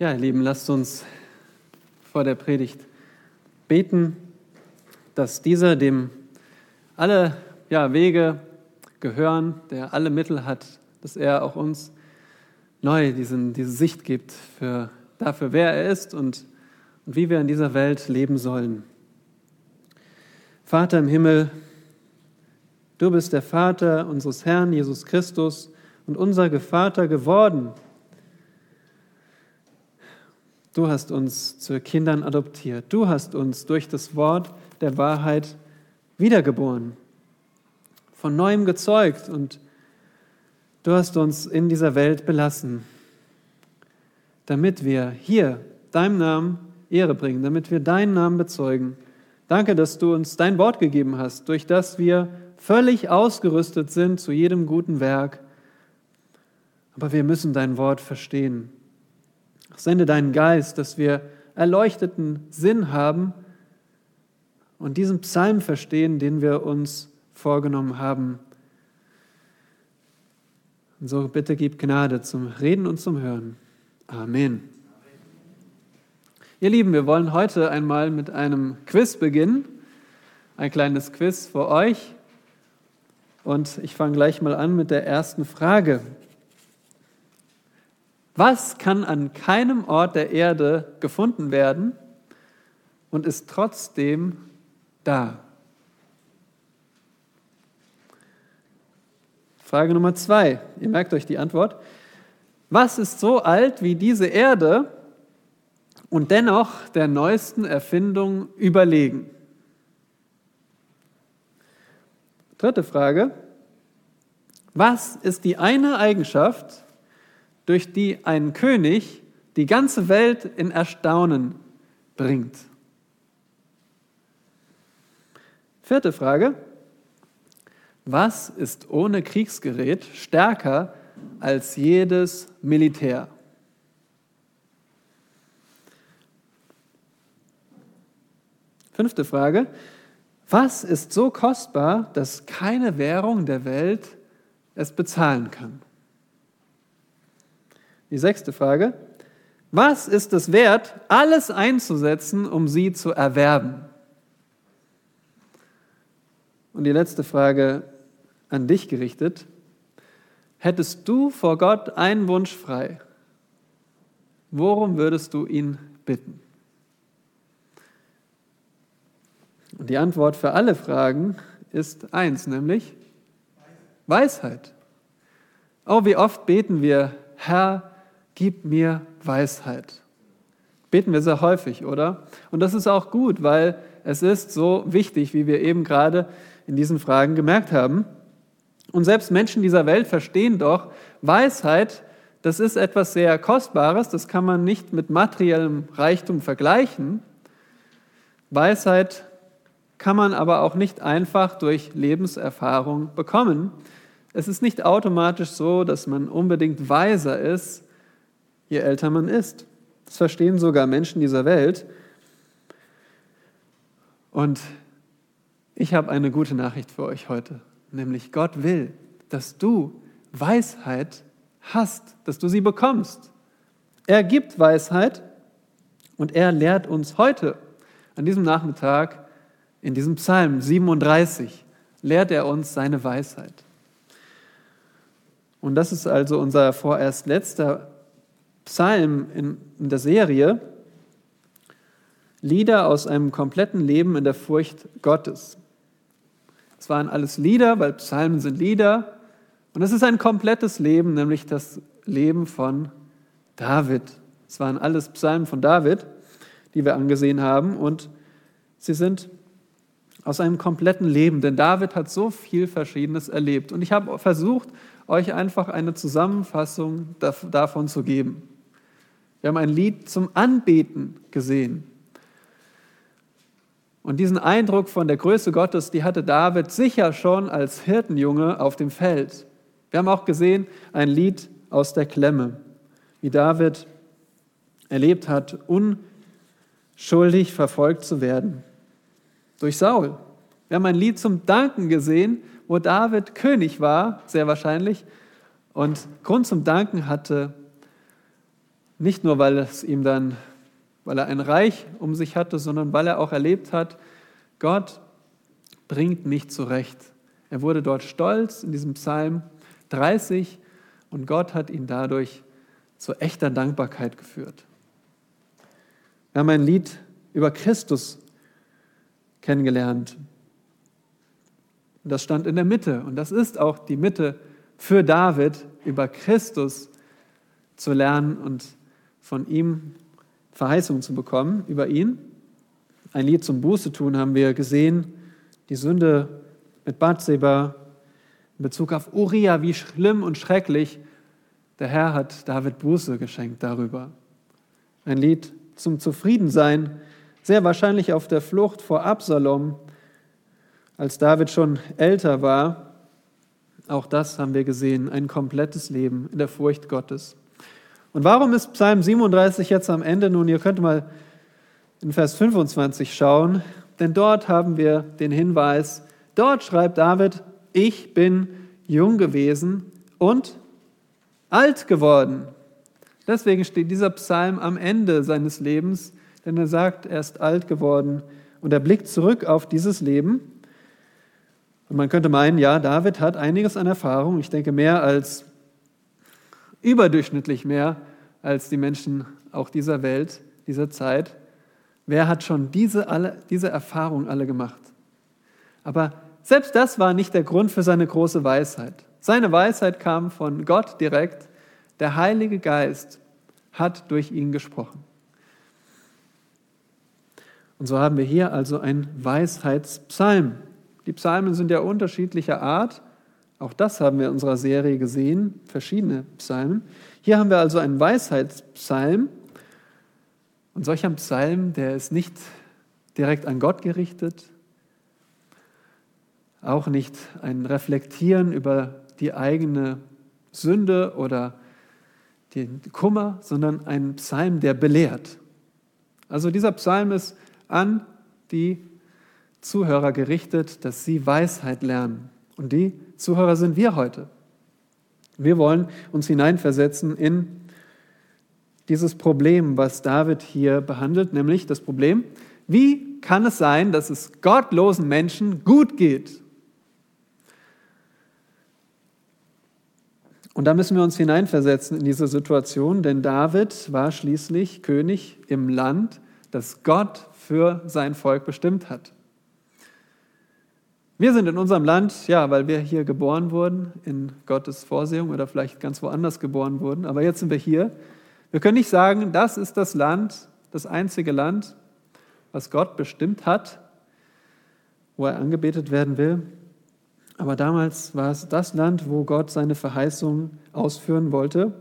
Ja, ihr Lieben, lasst uns vor der Predigt beten, dass dieser, dem alle ja, Wege gehören, der alle Mittel hat, dass er auch uns neu diesen, diese Sicht gibt für, dafür, wer er ist und, und wie wir in dieser Welt leben sollen. Vater im Himmel, du bist der Vater unseres Herrn Jesus Christus und unser Vater geworden Du hast uns zu Kindern adoptiert. Du hast uns durch das Wort der Wahrheit wiedergeboren, von neuem gezeugt und du hast uns in dieser Welt belassen, damit wir hier deinem Namen Ehre bringen, damit wir deinen Namen bezeugen. Danke, dass du uns dein Wort gegeben hast, durch das wir völlig ausgerüstet sind zu jedem guten Werk. Aber wir müssen dein Wort verstehen. Sende deinen Geist, dass wir erleuchteten Sinn haben und diesen Psalm verstehen, den wir uns vorgenommen haben. Und so bitte gib Gnade zum Reden und zum Hören. Amen. Ihr Lieben, wir wollen heute einmal mit einem Quiz beginnen. Ein kleines Quiz für euch. Und ich fange gleich mal an mit der ersten Frage. Was kann an keinem Ort der Erde gefunden werden und ist trotzdem da? Frage Nummer zwei. Ihr merkt euch die Antwort. Was ist so alt wie diese Erde und dennoch der neuesten Erfindung überlegen? Dritte Frage. Was ist die eine Eigenschaft, durch die ein König die ganze Welt in Erstaunen bringt. Vierte Frage. Was ist ohne Kriegsgerät stärker als jedes Militär? Fünfte Frage. Was ist so kostbar, dass keine Währung der Welt es bezahlen kann? Die sechste Frage. Was ist es wert, alles einzusetzen, um sie zu erwerben? Und die letzte Frage an dich gerichtet. Hättest du vor Gott einen Wunsch frei? Worum würdest du ihn bitten? Und die Antwort für alle Fragen ist eins, nämlich Weisheit. Oh, wie oft beten wir, Herr, gib mir Weisheit. Beten wir sehr häufig, oder? Und das ist auch gut, weil es ist so wichtig, wie wir eben gerade in diesen Fragen gemerkt haben. Und selbst Menschen dieser Welt verstehen doch, Weisheit, das ist etwas sehr Kostbares, das kann man nicht mit materiellem Reichtum vergleichen. Weisheit kann man aber auch nicht einfach durch Lebenserfahrung bekommen. Es ist nicht automatisch so, dass man unbedingt weiser ist, je älter man ist. Das verstehen sogar Menschen dieser Welt. Und ich habe eine gute Nachricht für euch heute, nämlich Gott will, dass du Weisheit hast, dass du sie bekommst. Er gibt Weisheit und er lehrt uns heute, an diesem Nachmittag, in diesem Psalm 37, lehrt er uns seine Weisheit. Und das ist also unser vorerst letzter Psalm in, in der Serie Lieder aus einem kompletten Leben in der Furcht Gottes. Es waren alles Lieder, weil Psalmen sind Lieder. Und es ist ein komplettes Leben, nämlich das Leben von David. Es waren alles Psalmen von David, die wir angesehen haben. Und sie sind aus einem kompletten Leben, denn David hat so viel Verschiedenes erlebt. Und ich habe versucht, euch einfach eine Zusammenfassung davon zu geben. Wir haben ein Lied zum Anbeten gesehen. Und diesen Eindruck von der Größe Gottes, die hatte David sicher schon als Hirtenjunge auf dem Feld. Wir haben auch gesehen ein Lied aus der Klemme, wie David erlebt hat, unschuldig verfolgt zu werden durch Saul. Wir haben ein Lied zum Danken gesehen, wo David König war, sehr wahrscheinlich, und Grund zum Danken hatte, Nicht nur, weil es ihm dann, weil er ein Reich um sich hatte, sondern weil er auch erlebt hat, Gott bringt mich zurecht. Er wurde dort stolz in diesem Psalm 30 und Gott hat ihn dadurch zu echter Dankbarkeit geführt. Wir haben ein Lied über Christus kennengelernt. Das stand in der Mitte. Und das ist auch die Mitte für David, über Christus zu lernen und von ihm Verheißungen zu bekommen über ihn. Ein Lied zum Buße tun haben wir gesehen. Die Sünde mit Bathseba in Bezug auf Uriah, wie schlimm und schrecklich. Der Herr hat David Buße geschenkt darüber. Ein Lied zum Zufriedensein, sehr wahrscheinlich auf der Flucht vor Absalom, als David schon älter war. Auch das haben wir gesehen, ein komplettes Leben in der Furcht Gottes. Und warum ist Psalm 37 jetzt am Ende? Nun, ihr könnt mal in Vers 25 schauen, denn dort haben wir den Hinweis, dort schreibt David, ich bin jung gewesen und alt geworden. Deswegen steht dieser Psalm am Ende seines Lebens, denn er sagt, er ist alt geworden und er blickt zurück auf dieses Leben. Und man könnte meinen, ja, David hat einiges an Erfahrung, ich denke mehr als überdurchschnittlich mehr als die Menschen auch dieser Welt, dieser Zeit. Wer hat schon diese, alle, diese Erfahrung alle gemacht? Aber selbst das war nicht der Grund für seine große Weisheit. Seine Weisheit kam von Gott direkt. Der Heilige Geist hat durch ihn gesprochen. Und so haben wir hier also einen Weisheitspsalm. Die Psalmen sind ja unterschiedlicher Art. Auch das haben wir in unserer Serie gesehen, verschiedene Psalmen. Hier haben wir also einen Weisheitspsalm. Und solch ein Psalm, der ist nicht direkt an Gott gerichtet, auch nicht ein Reflektieren über die eigene Sünde oder den Kummer, sondern ein Psalm, der belehrt. Also dieser Psalm ist an die Zuhörer gerichtet, dass sie Weisheit lernen. Und die Zuhörer sind wir heute. Wir wollen uns hineinversetzen in dieses Problem, was David hier behandelt, nämlich das Problem, wie kann es sein, dass es gottlosen Menschen gut geht? Und da müssen wir uns hineinversetzen in diese Situation, denn David war schließlich König im Land, das Gott für sein Volk bestimmt hat. Wir sind in unserem Land, ja, weil wir hier geboren wurden, in Gottes Vorsehung oder vielleicht ganz woanders geboren wurden, aber jetzt sind wir hier. Wir können nicht sagen, das ist das Land, das einzige Land, was Gott bestimmt hat, wo er angebetet werden will. Aber damals war es das Land, wo Gott seine Verheißung ausführen wollte.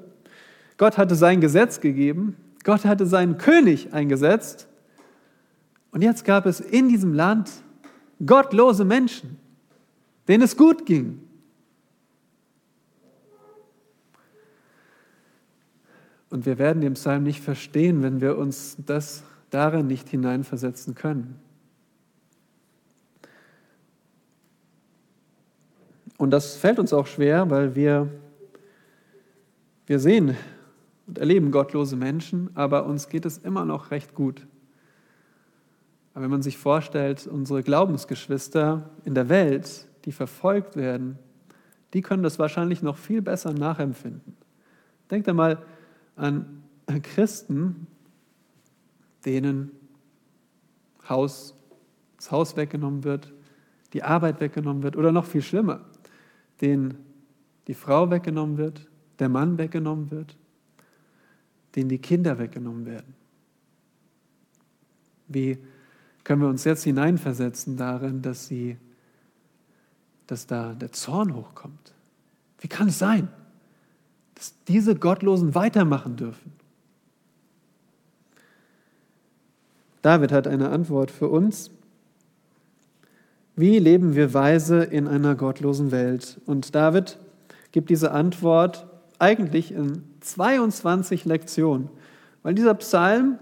Gott hatte sein Gesetz gegeben, Gott hatte seinen König eingesetzt. Und jetzt gab es in diesem Land gottlose Menschen, denen es gut ging. Und wir werden den Psalm nicht verstehen, wenn wir uns das darin nicht hineinversetzen können. Und das fällt uns auch schwer, weil wir, wir sehen und erleben gottlose Menschen, aber uns geht es immer noch recht gut. Aber wenn man sich vorstellt, unsere Glaubensgeschwister in der Welt, die verfolgt werden, die können das wahrscheinlich noch viel besser nachempfinden. Denkt einmal an Christen, denen Haus, das Haus weggenommen wird, die Arbeit weggenommen wird oder noch viel schlimmer, denen die Frau weggenommen wird, der Mann weggenommen wird, denen die Kinder weggenommen werden. Wie können wir uns jetzt hineinversetzen darin, dass sie, dass da der Zorn hochkommt? Wie kann es sein, dass diese Gottlosen weitermachen dürfen? David hat eine Antwort für uns. Wie leben wir weise in einer gottlosen Welt? Und David gibt diese Antwort eigentlich in 22 Lektionen, weil dieser Psalm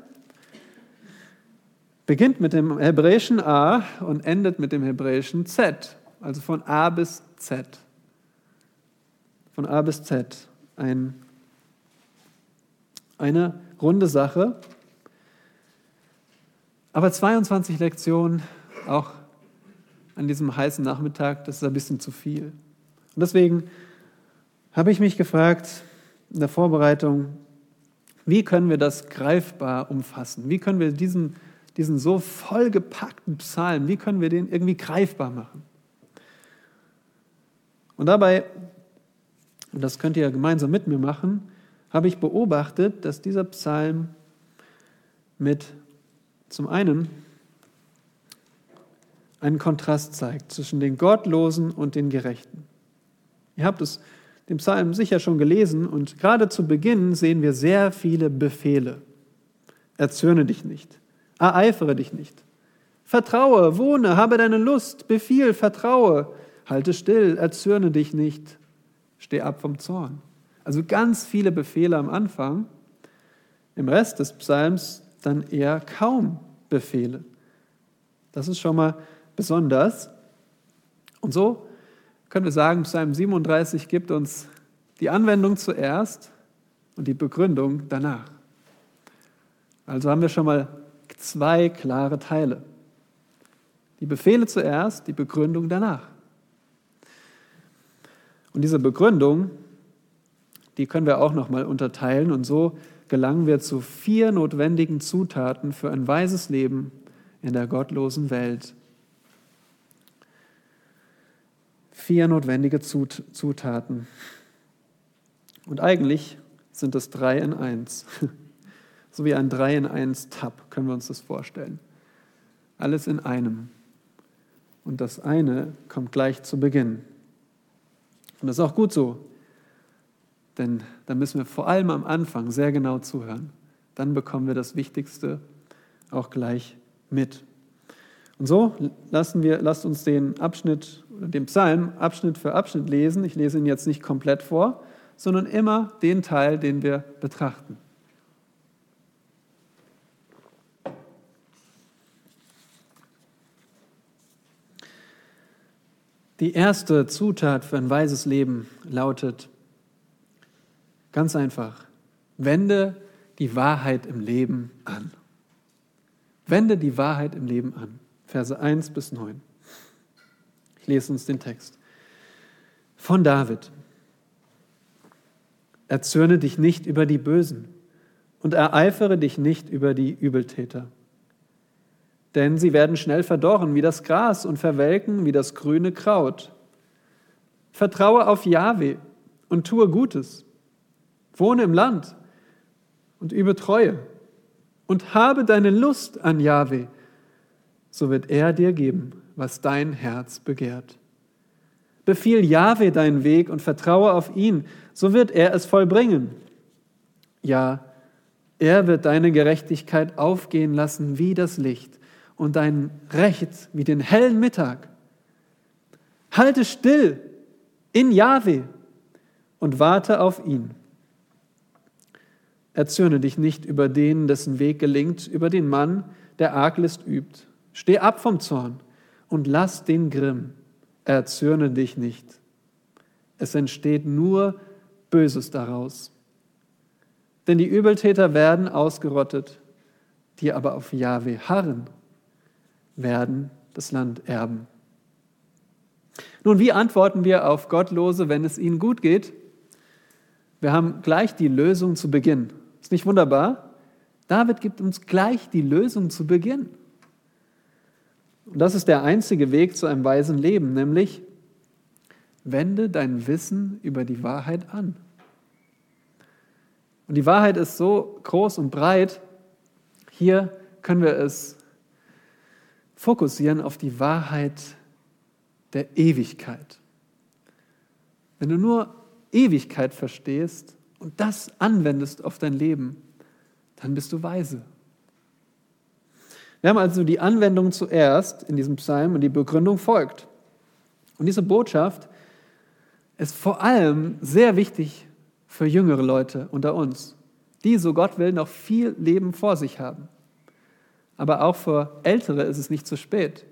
beginnt mit dem hebräischen A und endet mit dem hebräischen Z, also von A bis Z. Von A bis Z. Ein, eine runde Sache. Aber 22 Lektionen, auch an diesem heißen Nachmittag, das ist ein bisschen zu viel. Und deswegen habe ich mich gefragt in der Vorbereitung, wie können wir das greifbar umfassen? Wie können wir diesen, diesen so vollgepackten Psalm, wie können wir den irgendwie greifbar machen? Und dabei, und das könnt ihr gemeinsam mit mir machen, habe ich beobachtet, dass dieser Psalm mit zum einen einen Kontrast zeigt zwischen den Gottlosen und den Gerechten. Ihr habt es den Psalm sicher schon gelesen und gerade zu Beginn sehen wir sehr viele Befehle. Erzürne dich nicht, ereifere dich nicht, vertraue, wohne, habe deine Lust, befiehl, vertraue, halte still, erzürne dich nicht, steh ab vom Zorn. Also ganz viele Befehle am Anfang, im Rest des Psalms dann eher kaum Befehle. Das ist schon mal besonders. Und so können wir sagen, Psalm 37 gibt uns die Anwendung zuerst und die Begründung danach. Also haben wir schon mal zwei klare Teile. Die Befehle zuerst, die Begründung danach. Und diese Begründung, die können wir auch noch mal unterteilen und so gelangen wir zu vier notwendigen Zutaten für ein weises Leben in der gottlosen Welt. Vier notwendige Zutaten. Und eigentlich sind es drei in eins. So wie ein drei in eins Tab können wir uns das vorstellen. Alles in einem. Und das eine kommt gleich zu Beginn. Und das ist auch gut so, denn da müssen wir vor allem am Anfang sehr genau zuhören. Dann bekommen wir das Wichtigste auch gleich mit. Und so lassen wir, lasst uns den Abschnitt, den Psalm Abschnitt für Abschnitt lesen. Ich lese ihn jetzt nicht komplett vor, sondern immer den Teil, den wir betrachten. Die erste Zutat für ein weises Leben lautet ganz einfach, wende die Wahrheit im Leben an. Wende die Wahrheit im Leben an. Verse 1 bis 9. Ich lese uns den Text. Von David. Erzürne dich nicht über die Bösen und ereifere dich nicht über die Übeltäter denn sie werden schnell verdorren wie das Gras und verwelken wie das grüne Kraut. Vertraue auf Jahwe und tue Gutes. Wohne im Land und übe Treue und habe deine Lust an Jahwe, so wird er dir geben, was dein Herz begehrt. Befiehl Jahwe deinen Weg und vertraue auf ihn, so wird er es vollbringen. Ja, er wird deine Gerechtigkeit aufgehen lassen wie das Licht und dein Recht wie den hellen Mittag. Halte still in Jahwe und warte auf ihn. Erzürne dich nicht über den, dessen Weg gelingt, über den Mann, der Arglist übt. Steh ab vom Zorn und lass den Grimm. Erzürne dich nicht. Es entsteht nur Böses daraus. Denn die Übeltäter werden ausgerottet, die aber auf Jahwe harren werden das Land erben. Nun, wie antworten wir auf Gottlose, wenn es ihnen gut geht? Wir haben gleich die Lösung zu Beginn. Ist nicht wunderbar? David gibt uns gleich die Lösung zu Beginn. Und das ist der einzige Weg zu einem weisen Leben, nämlich wende dein Wissen über die Wahrheit an. Und die Wahrheit ist so groß und breit, hier können wir es fokussieren auf die Wahrheit der Ewigkeit. Wenn du nur Ewigkeit verstehst und das anwendest auf dein Leben, dann bist du weise. Wir haben also die Anwendung zuerst in diesem Psalm und die Begründung folgt. Und diese Botschaft ist vor allem sehr wichtig für jüngere Leute unter uns, die, so Gott will, noch viel Leben vor sich haben. Aber auch für Ältere ist es nicht zu spät.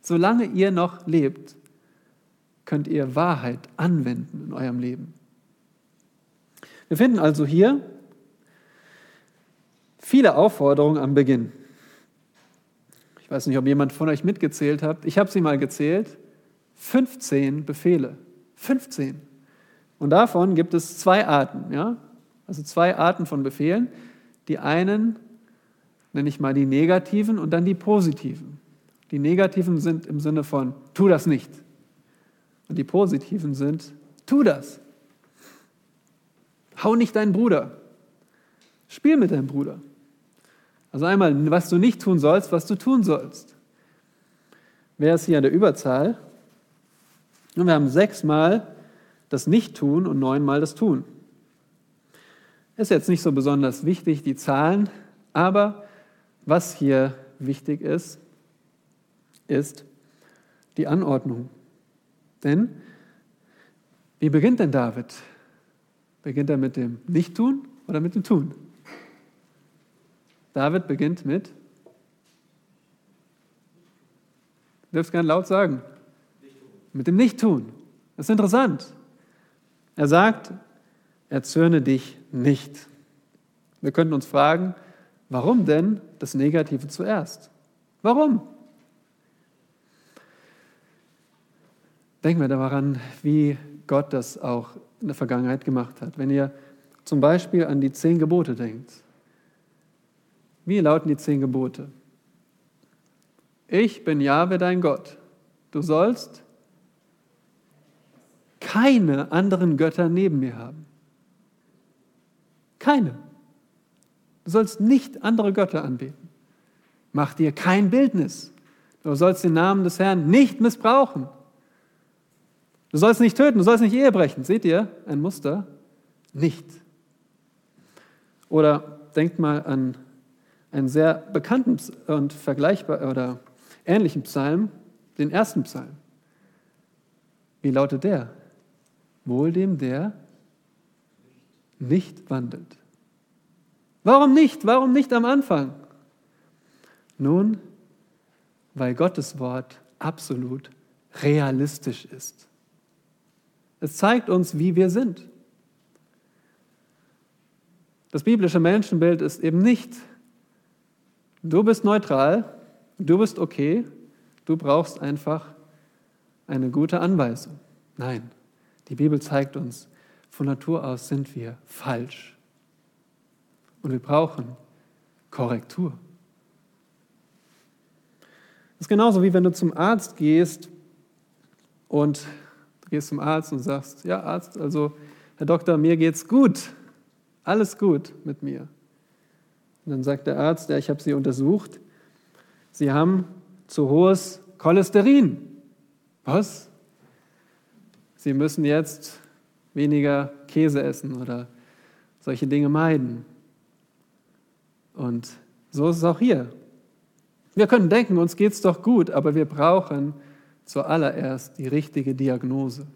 Solange ihr noch lebt, könnt ihr Wahrheit anwenden in eurem Leben. Wir finden also hier viele Aufforderungen am Beginn. Ich weiß nicht, ob jemand von euch mitgezählt hat. Ich habe sie mal gezählt. 15 Befehle. 15. Und davon gibt es zwei Arten. Ja? Also zwei Arten von Befehlen. Die einen nenne ich mal die negativen und dann die positiven. Die negativen sind im Sinne von, tu das nicht. Und die positiven sind, tu das. Hau nicht deinen Bruder. Spiel mit deinem Bruder. Also einmal, was du nicht tun sollst, was du tun sollst. Wer ist hier an der Überzahl? Und wir haben sechsmal das Nicht-Tun und neunmal das Tun. Ist jetzt nicht so besonders wichtig, die Zahlen, aber was hier wichtig ist, ist die Anordnung. Denn wie beginnt denn David? Beginnt er mit dem Nicht-Tun oder mit dem Tun? David beginnt mit, du dürft gerne laut sagen, mit dem Nicht-Tun. Das ist interessant. Er sagt, erzürne dich nicht. Wir könnten uns fragen, warum denn das Negative zuerst? Warum? Denken wir daran, wie Gott das auch in der Vergangenheit gemacht hat. Wenn ihr zum Beispiel an die zehn Gebote denkt. Wie lauten die zehn Gebote? Ich bin Jahwe dein Gott. Du sollst keine anderen Götter neben mir haben. Keine. Du sollst nicht andere Götter anbeten. Mach dir kein Bildnis. Du sollst den Namen des Herrn nicht missbrauchen. Du sollst nicht töten, du sollst nicht Ehe brechen. Seht ihr ein Muster? Nicht. Oder denkt mal an einen sehr bekannten und vergleichbar oder ähnlichen Psalm, den ersten Psalm. Wie lautet der? Wohl dem, der nicht wandelt. Warum nicht? Warum nicht am Anfang? Nun, weil Gottes Wort absolut realistisch ist. Es zeigt uns, wie wir sind. Das biblische Menschenbild ist eben nicht, du bist neutral, du bist okay, du brauchst einfach eine gute Anweisung. Nein, die Bibel zeigt uns, von Natur aus sind wir falsch. Und wir brauchen Korrektur. Das ist genauso wie wenn du zum Arzt gehst und gehst zum Arzt und sagst, ja Arzt, also Herr Doktor, mir geht's gut, alles gut mit mir. Und dann sagt der Arzt, ja, ich habe Sie untersucht, Sie haben zu hohes Cholesterin. Was? Sie müssen jetzt weniger Käse essen oder solche Dinge meiden. Und so ist es auch hier. Wir können denken, uns geht es doch gut, aber wir brauchen zuallererst die richtige Diagnose.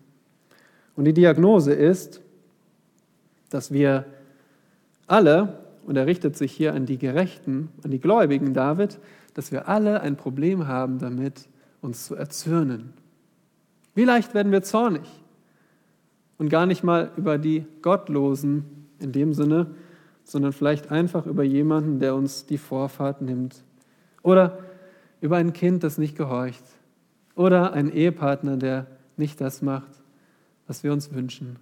Und die Diagnose ist, dass wir alle, und er richtet sich hier an die Gerechten, an die Gläubigen David, dass wir alle ein Problem haben damit, uns zu erzürnen. Wie leicht werden wir zornig? Und gar nicht mal über die Gottlosen in dem Sinne, sondern vielleicht einfach über jemanden, der uns die Vorfahrt nimmt. Oder über ein Kind, das nicht gehorcht oder ein Ehepartner, der nicht das macht, was wir uns wünschen,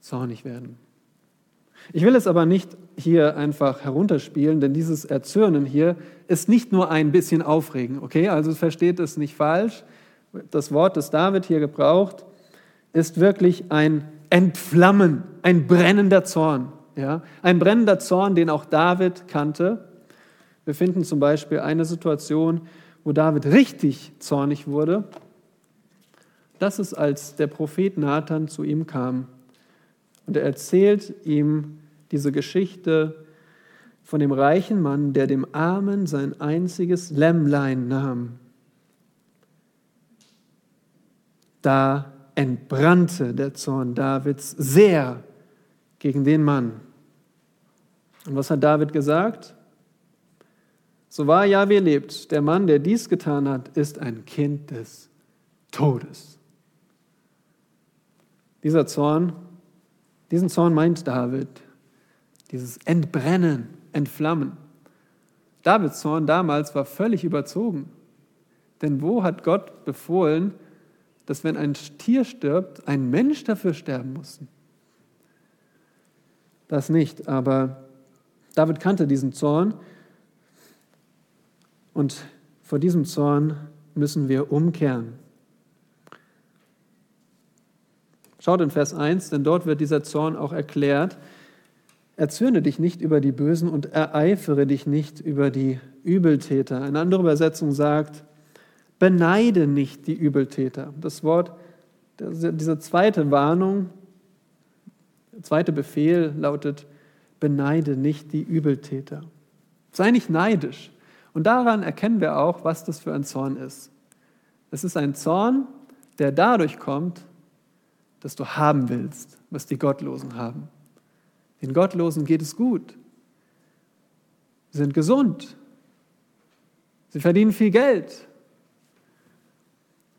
zornig werden. Ich will es aber nicht hier einfach herunterspielen, denn dieses Erzürnen hier ist nicht nur ein bisschen aufregen, okay? Also versteht es nicht falsch. Das Wort, das David hier gebraucht, ist wirklich ein Entflammen, ein brennender Zorn. Ja? Ein brennender Zorn, den auch David kannte. Wir finden zum Beispiel eine Situation, wo David richtig zornig wurde, das ist, als der Prophet Nathan zu ihm kam. Und er erzählt ihm diese Geschichte von dem reichen Mann, der dem Armen sein einziges Lämmlein nahm. Da entbrannte der Zorn Davids sehr gegen den Mann. Und was hat David gesagt? So wahr Jahwe lebt, der Mann, der dies getan hat, ist ein Kind des Todes. Dieser Zorn, diesen Zorn meint David, dieses Entbrennen, entflammen. Davids Zorn damals war völlig überzogen. Denn wo hat Gott befohlen, dass wenn ein Tier stirbt, ein Mensch dafür sterben muss? Das nicht, aber David kannte diesen Zorn und vor diesem Zorn müssen wir umkehren. Schaut in Vers 1, denn dort wird dieser Zorn auch erklärt. Erzürne dich nicht über die Bösen und ereifere dich nicht über die Übeltäter. Eine andere Übersetzung sagt, beneide nicht die Übeltäter. Das Wort, diese zweite Warnung, der zweite Befehl lautet, beneide nicht die Übeltäter. Sei nicht neidisch. Und daran erkennen wir auch, was das für ein Zorn ist. Es ist ein Zorn, der dadurch kommt, dass du haben willst, was die Gottlosen haben. Den Gottlosen geht es gut. Sie sind gesund. Sie verdienen viel Geld.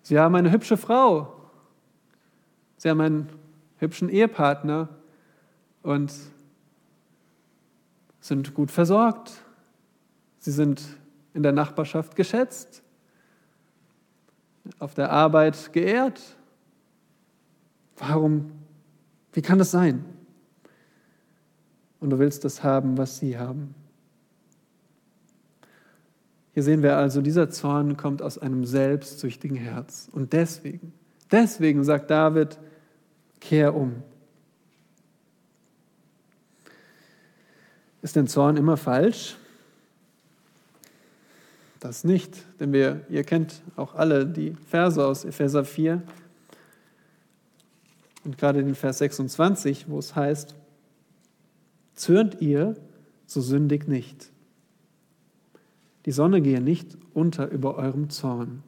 Sie haben eine hübsche Frau. Sie haben einen hübschen Ehepartner und sind gut versorgt. Sie sind in der Nachbarschaft geschätzt, auf der Arbeit geehrt. Warum? Wie kann das sein? Und du willst das haben, was sie haben. Hier sehen wir also, dieser Zorn kommt aus einem selbstsüchtigen Herz. Und deswegen, deswegen sagt David, kehr um. Ist denn Zorn immer falsch? Das nicht, denn wir, ihr kennt auch alle die Verse aus Epheser 4 und gerade den Vers 26, wo es heißt, zürnt ihr, so sündigt nicht. Die Sonne gehe nicht unter über eurem Zorn.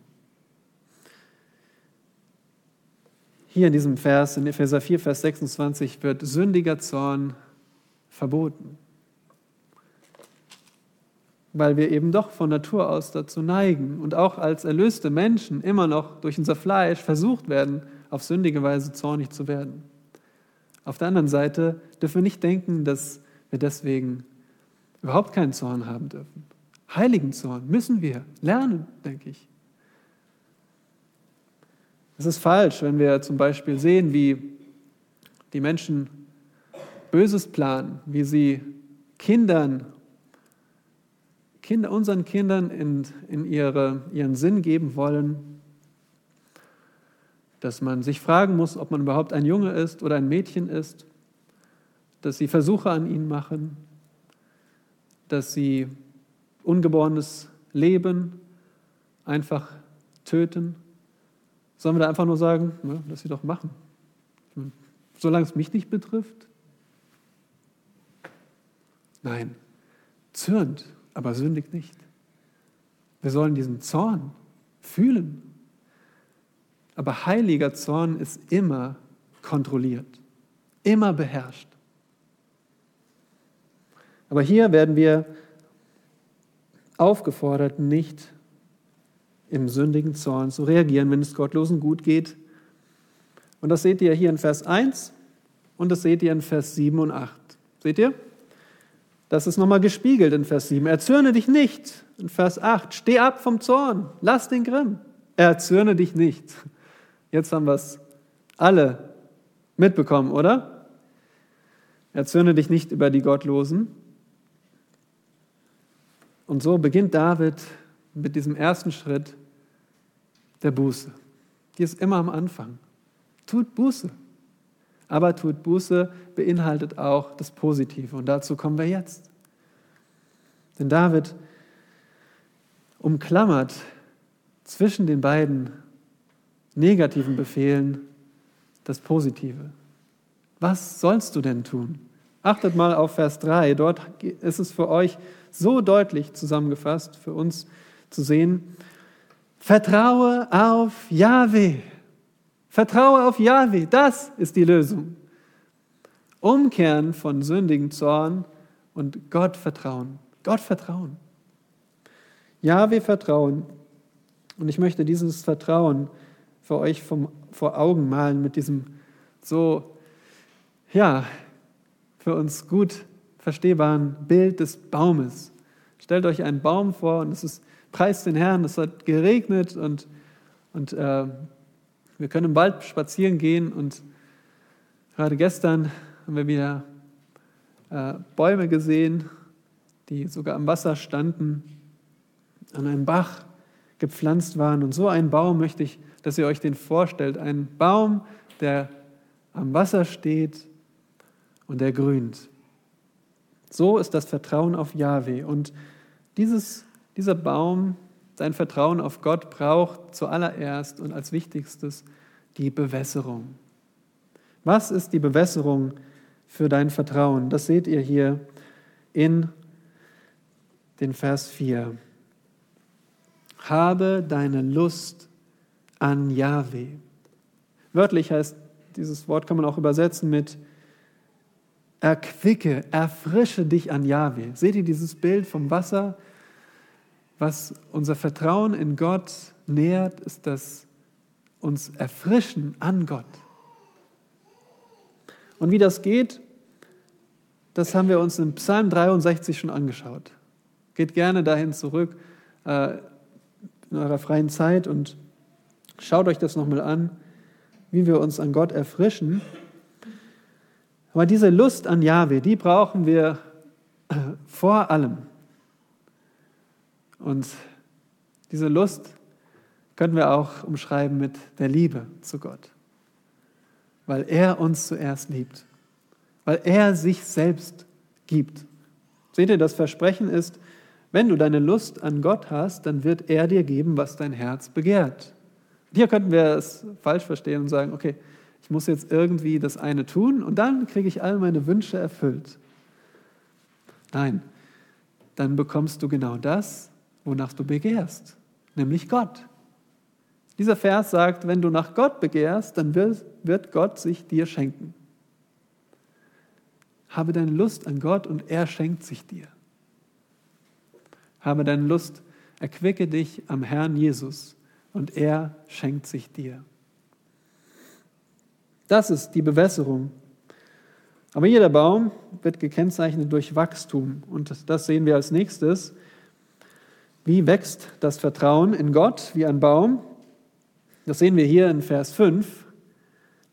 Hier in diesem Vers, in Epheser 4, Vers 26, wird sündiger Zorn verboten. Weil wir eben doch von Natur aus dazu neigen und auch als erlöste Menschen immer noch durch unser Fleisch versucht werden, auf sündige Weise zornig zu werden. Auf der anderen Seite dürfen wir nicht denken, dass wir deswegen überhaupt keinen Zorn haben dürfen. Heiligen Zorn müssen wir lernen, denke ich. Es ist falsch, wenn wir zum Beispiel sehen, wie die Menschen Böses planen, wie sie Kindern, Kinder, unseren Kindern in, in ihre, ihren Sinn geben wollen, dass man sich fragen muss, ob man überhaupt ein Junge ist oder ein Mädchen ist, dass sie Versuche an ihnen machen, dass sie ungeborenes Leben einfach töten. Sollen wir da einfach nur sagen, ja, lass sie doch machen, solange es mich nicht betrifft? Nein, zürnt, aber sündigt nicht. Wir sollen diesen Zorn fühlen aber heiliger Zorn ist immer kontrolliert, immer beherrscht. Aber hier werden wir aufgefordert, nicht im sündigen Zorn zu reagieren, wenn es Gottlosen gut geht. Und das seht ihr hier in Vers 1 und das seht ihr in Vers 7 und 8. Seht ihr? Das ist nochmal gespiegelt in Vers 7. Erzürne dich nicht. In Vers 8. Steh ab vom Zorn. Lass den Grimm. Erzürne dich nicht. Jetzt haben wir es alle mitbekommen, oder? Erzürne dich nicht über die Gottlosen. Und so beginnt David mit diesem ersten Schritt der Buße. Die ist immer am Anfang. Tut Buße. Aber tut Buße beinhaltet auch das Positive. Und dazu kommen wir jetzt. Denn David umklammert zwischen den beiden negativen Befehlen das Positive. Was sollst du denn tun? Achtet mal auf Vers 3. Dort ist es für euch so deutlich zusammengefasst, für uns zu sehen. Vertraue auf Yahweh. Vertraue auf Yahweh. Das ist die Lösung. Umkehren von sündigen Zorn und Gott vertrauen. Gott vertrauen. Yahweh vertrauen. Und ich möchte dieses Vertrauen für euch vom, vor Augen malen mit diesem so, ja, für uns gut verstehbaren Bild des Baumes. Stellt euch einen Baum vor und es ist, preist den Herrn, es hat geregnet und, und äh, wir können im Wald spazieren gehen und gerade gestern haben wir wieder äh, Bäume gesehen, die sogar am Wasser standen, an einem Bach gepflanzt waren. Und so einen Baum möchte ich, dass ihr euch den vorstellt. Ein Baum, der am Wasser steht und der grünt. So ist das Vertrauen auf Yahweh. Und dieses, dieser Baum, sein Vertrauen auf Gott braucht zuallererst und als wichtigstes die Bewässerung. Was ist die Bewässerung für dein Vertrauen? Das seht ihr hier in den Vers 4. Habe deine Lust an Yahweh. Wörtlich heißt dieses Wort kann man auch übersetzen mit erquicke, erfrische dich an Yahweh. Seht ihr dieses Bild vom Wasser? Was unser Vertrauen in Gott nährt, ist das uns erfrischen an Gott. Und wie das geht, das haben wir uns in Psalm 63 schon angeschaut. Geht gerne dahin zurück äh, in eurer freien Zeit und schaut euch das nochmal an, wie wir uns an Gott erfrischen. Aber diese Lust an Jahwe, die brauchen wir äh, vor allem. Und diese Lust können wir auch umschreiben mit der Liebe zu Gott. Weil er uns zuerst liebt. Weil er sich selbst gibt. Seht ihr, das Versprechen ist, wenn du deine Lust an Gott hast, dann wird er dir geben, was dein Herz begehrt. Hier könnten wir es falsch verstehen und sagen, okay, ich muss jetzt irgendwie das eine tun und dann kriege ich all meine Wünsche erfüllt. Nein, dann bekommst du genau das, wonach du begehrst, nämlich Gott. Dieser Vers sagt, wenn du nach Gott begehrst, dann wird Gott sich dir schenken. Habe deine Lust an Gott und er schenkt sich dir. Habe deine Lust, erquicke dich am Herrn Jesus und er schenkt sich dir. Das ist die Bewässerung. Aber jeder Baum wird gekennzeichnet durch Wachstum. Und das sehen wir als nächstes. Wie wächst das Vertrauen in Gott wie ein Baum? Das sehen wir hier in Vers 5.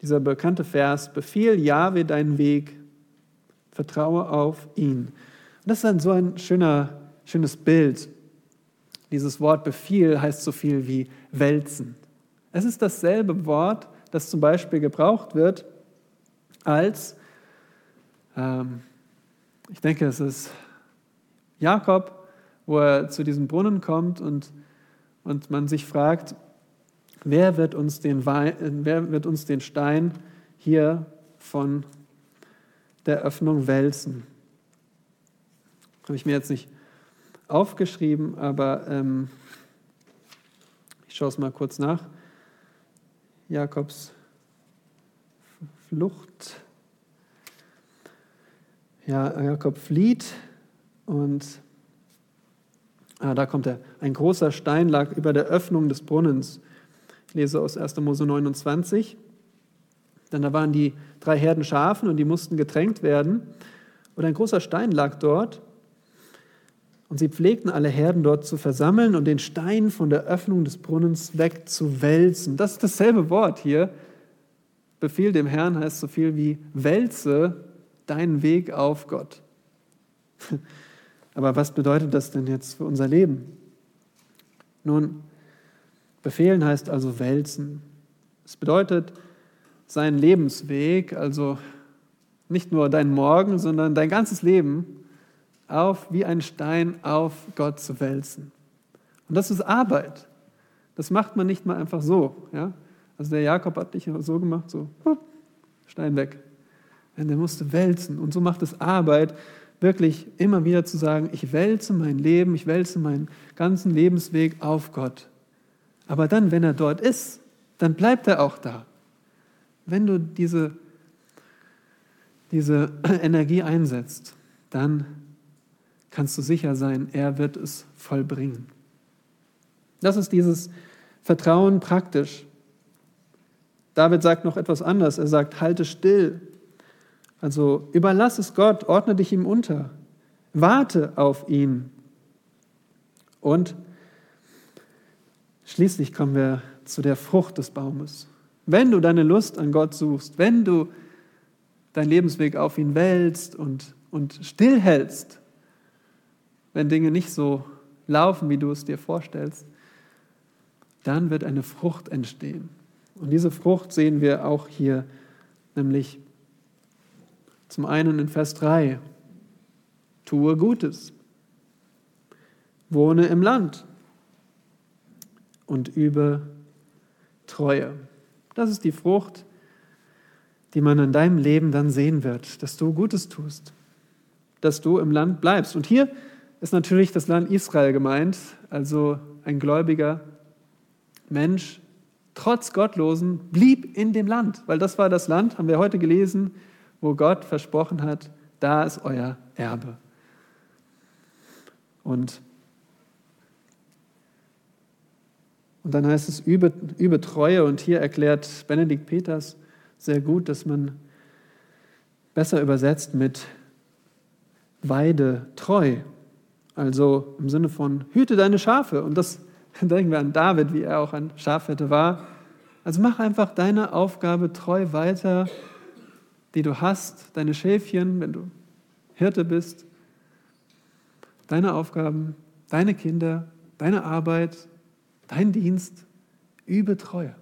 Dieser bekannte Vers, befiehl Jahwe deinen Weg, vertraue auf ihn. Und das ist dann so ein schöner, schönes Bild. Dieses Wort befiehl heißt so viel wie wälzen. Es ist dasselbe Wort, das zum Beispiel gebraucht wird, als, ähm, ich denke, es ist Jakob, wo er zu diesem Brunnen kommt und, und man sich fragt, wer wird uns den, Wein, wer wird uns den Stein hier von der Öffnung wälzen? Habe ich mir jetzt nicht aufgeschrieben, aber ähm, ich schaue es mal kurz nach. Jakobs Flucht. Ja, Jakob flieht und ah, da kommt er. Ein großer Stein lag über der Öffnung des Brunnens. Ich lese aus 1. Mose 29. Dann da waren die drei Herden Schafen und die mussten getränkt werden. Und ein großer Stein lag dort und sie pflegten alle Herden dort zu versammeln und den Stein von der Öffnung des Brunnens wegzuwälzen. Das ist dasselbe Wort hier. Befehl dem Herrn heißt so viel wie wälze deinen Weg auf Gott. Aber was bedeutet das denn jetzt für unser Leben? Nun, befehlen heißt also wälzen. Es bedeutet seinen Lebensweg, also nicht nur dein Morgen, sondern dein ganzes Leben auf wie ein Stein auf Gott zu wälzen. Und das ist Arbeit. Das macht man nicht mal einfach so. Ja? Also der Jakob hat nicht so gemacht, so, Stein weg. Der musste wälzen. Und so macht es Arbeit, wirklich immer wieder zu sagen, ich wälze mein Leben, ich wälze meinen ganzen Lebensweg auf Gott. Aber dann, wenn er dort ist, dann bleibt er auch da. Wenn du diese, diese Energie einsetzt, dann kannst du sicher sein, er wird es vollbringen. Das ist dieses Vertrauen praktisch. David sagt noch etwas anderes. Er sagt, halte still Also überlass es Gott, ordne dich ihm unter, warte auf ihn. Und schließlich kommen wir zu der Frucht des Baumes. Wenn du deine Lust an Gott suchst, wenn du deinen Lebensweg auf ihn wälzt und, und stillhältst, wenn Dinge nicht so laufen, wie du es dir vorstellst, dann wird eine Frucht entstehen. Und diese Frucht sehen wir auch hier, nämlich zum einen in Vers 3, tue Gutes, wohne im Land. Und übe Treue. Das ist die Frucht, die man in deinem Leben dann sehen wird, dass du Gutes tust, dass du im Land bleibst. Und hier ist natürlich das Land Israel gemeint, also ein gläubiger Mensch, trotz Gottlosen, blieb in dem Land, weil das war das Land, haben wir heute gelesen, wo Gott versprochen hat, da ist euer Erbe. Und, und dann heißt es, übe, übe Treue. Und hier erklärt Benedikt Peters sehr gut, dass man besser übersetzt mit Weide treu. Also im Sinne von hüte deine Schafe. Und das denken wir an David, wie er auch ein Schafhirte war. Also mach einfach deine Aufgabe treu weiter die du hast, deine Schäfchen, wenn du Hirte bist, deine Aufgaben, deine Kinder, deine Arbeit, dein Dienst, übe Treue.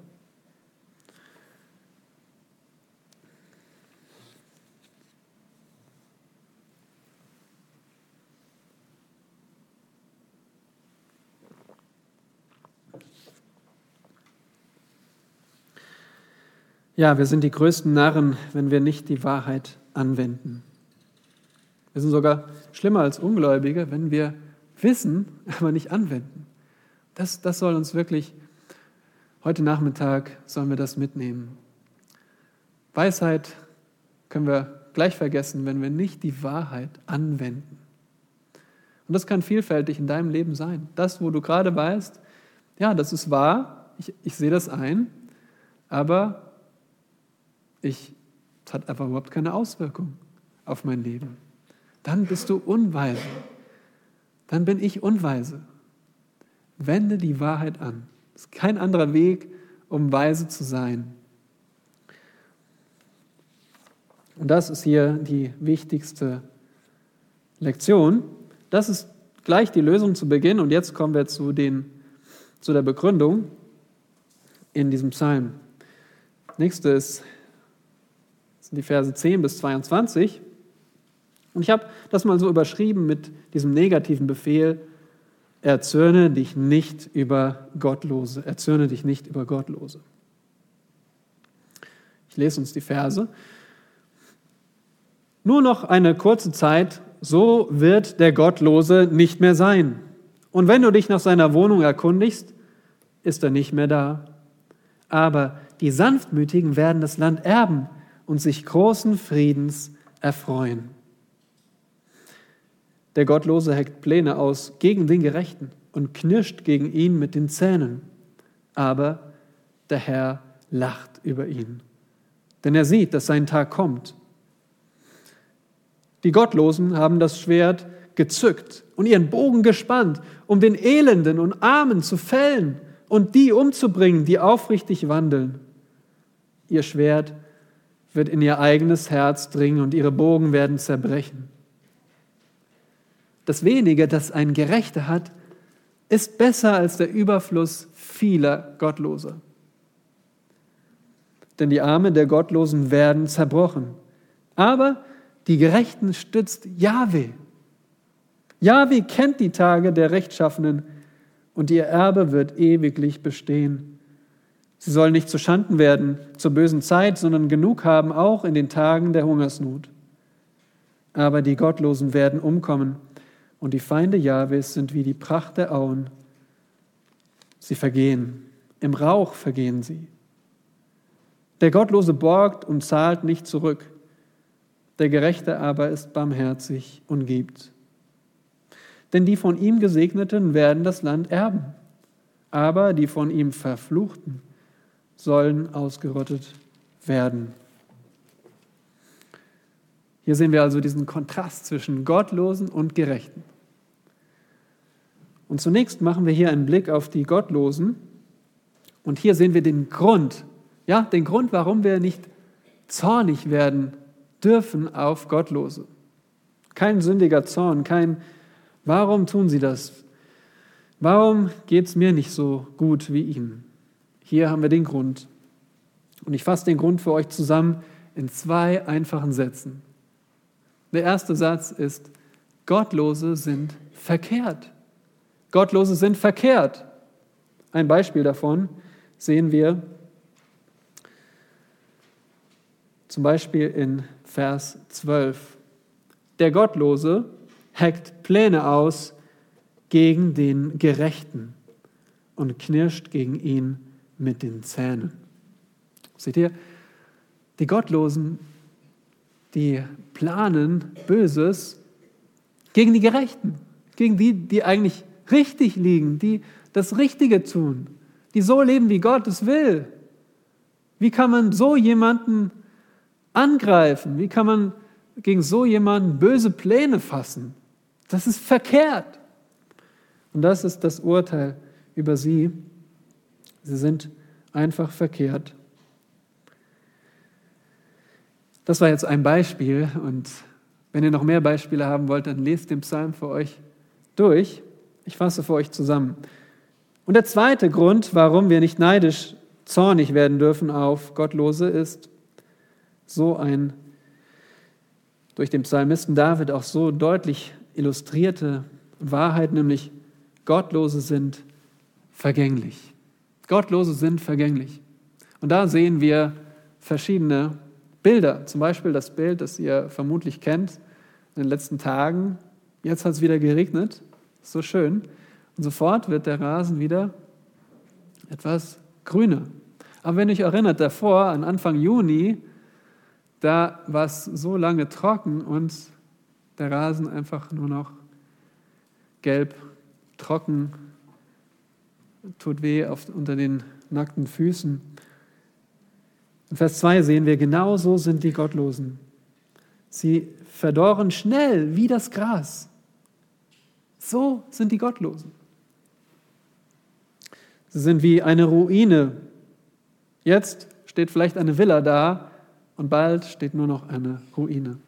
Ja, wir sind die größten Narren, wenn wir nicht die Wahrheit anwenden. Wir sind sogar schlimmer als Ungläubige, wenn wir wissen, aber nicht anwenden. Das, das soll uns wirklich, heute Nachmittag sollen wir das mitnehmen. Weisheit können wir gleich vergessen, wenn wir nicht die Wahrheit anwenden. Und das kann vielfältig in deinem Leben sein. Das, wo du gerade weißt, ja, das ist wahr, ich, ich sehe das ein, aber ich, es hat einfach überhaupt keine Auswirkung auf mein Leben. Dann bist du unweise. Dann bin ich unweise. Wende die Wahrheit an. Es ist kein anderer Weg, um weise zu sein. Und das ist hier die wichtigste Lektion. Das ist gleich die Lösung zu Beginn. Und jetzt kommen wir zu, den, zu der Begründung in diesem Psalm. Nächste ist das sind die Verse 10 bis 22. Und ich habe das mal so überschrieben mit diesem negativen Befehl, erzürne dich nicht über Gottlose, erzürne dich nicht über Gottlose. Ich lese uns die Verse. Nur noch eine kurze Zeit, so wird der Gottlose nicht mehr sein. Und wenn du dich nach seiner Wohnung erkundigst, ist er nicht mehr da. Aber die Sanftmütigen werden das Land erben und sich großen Friedens erfreuen. Der Gottlose heckt Pläne aus gegen den Gerechten und knirscht gegen ihn mit den Zähnen. Aber der Herr lacht über ihn, denn er sieht, dass sein Tag kommt. Die Gottlosen haben das Schwert gezückt und ihren Bogen gespannt, um den Elenden und Armen zu fällen und die umzubringen, die aufrichtig wandeln. Ihr Schwert wird in ihr eigenes Herz dringen und ihre Bogen werden zerbrechen. Das wenige, das ein Gerechter hat, ist besser als der Überfluss vieler Gottloser. Denn die Arme der Gottlosen werden zerbrochen. Aber die Gerechten stützt Jahwe. Jahwe kennt die Tage der Rechtschaffenen und ihr Erbe wird ewiglich bestehen. Sie sollen nicht zu Schanden werden zur bösen Zeit, sondern genug haben auch in den Tagen der Hungersnot. Aber die Gottlosen werden umkommen und die Feinde Jahwes sind wie die Pracht der Auen. Sie vergehen, im Rauch vergehen sie. Der Gottlose borgt und zahlt nicht zurück, der Gerechte aber ist barmherzig und gibt. Denn die von ihm Gesegneten werden das Land erben, aber die von ihm Verfluchten sollen ausgerottet werden. Hier sehen wir also diesen Kontrast zwischen Gottlosen und Gerechten. Und zunächst machen wir hier einen Blick auf die Gottlosen. Und hier sehen wir den Grund, ja, den Grund, warum wir nicht zornig werden dürfen auf Gottlose. Kein sündiger Zorn, kein, warum tun sie das? Warum geht es mir nicht so gut wie ihnen? Hier haben wir den Grund. Und ich fasse den Grund für euch zusammen in zwei einfachen Sätzen. Der erste Satz ist, Gottlose sind verkehrt. Gottlose sind verkehrt. Ein Beispiel davon sehen wir zum Beispiel in Vers 12. Der Gottlose heckt Pläne aus gegen den Gerechten und knirscht gegen ihn mit den Zähnen. Seht ihr, die Gottlosen, die planen Böses gegen die Gerechten, gegen die, die eigentlich richtig liegen, die das Richtige tun, die so leben, wie Gott es will. Wie kann man so jemanden angreifen? Wie kann man gegen so jemanden böse Pläne fassen? Das ist verkehrt. Und das ist das Urteil über sie. Sie sind einfach verkehrt. Das war jetzt ein Beispiel und wenn ihr noch mehr Beispiele haben wollt, dann lest den Psalm für euch durch. Ich fasse für euch zusammen. Und der zweite Grund, warum wir nicht neidisch, zornig werden dürfen auf Gottlose, ist so ein durch den Psalmisten David auch so deutlich illustrierte Wahrheit, nämlich Gottlose sind vergänglich. Gottlose sind vergänglich. Und da sehen wir verschiedene Bilder. Zum Beispiel das Bild, das ihr vermutlich kennt in den letzten Tagen. Jetzt hat es wieder geregnet. So schön. Und sofort wird der Rasen wieder etwas grüner. Aber wenn ihr euch erinnert, davor, an Anfang Juni, da war es so lange trocken und der Rasen einfach nur noch gelb, trocken, tut weh auf, unter den nackten Füßen. In Vers 2 sehen wir, genauso sind die Gottlosen. Sie verdorren schnell wie das Gras. So sind die Gottlosen. Sie sind wie eine Ruine. Jetzt steht vielleicht eine Villa da und bald steht nur noch eine Ruine.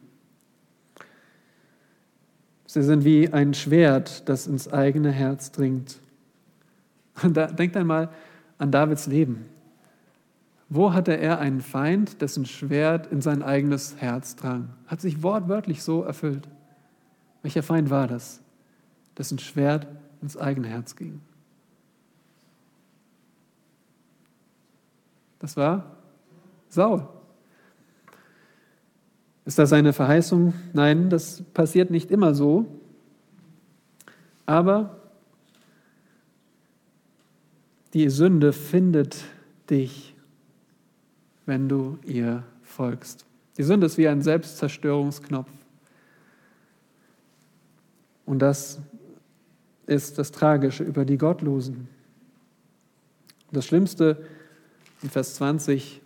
Sie sind wie ein Schwert, das ins eigene Herz dringt. Da, denkt einmal an Davids Leben. Wo hatte er einen Feind, dessen Schwert in sein eigenes Herz drang? Hat sich wortwörtlich so erfüllt. Welcher Feind war das, dessen Schwert ins eigene Herz ging? Das war Saul. Ist das eine Verheißung? Nein, das passiert nicht immer so. Aber die Sünde findet dich wenn du ihr folgst. Die Sünde ist wie ein Selbstzerstörungsknopf. Und das ist das Tragische über die Gottlosen. Das Schlimmste in Vers 20,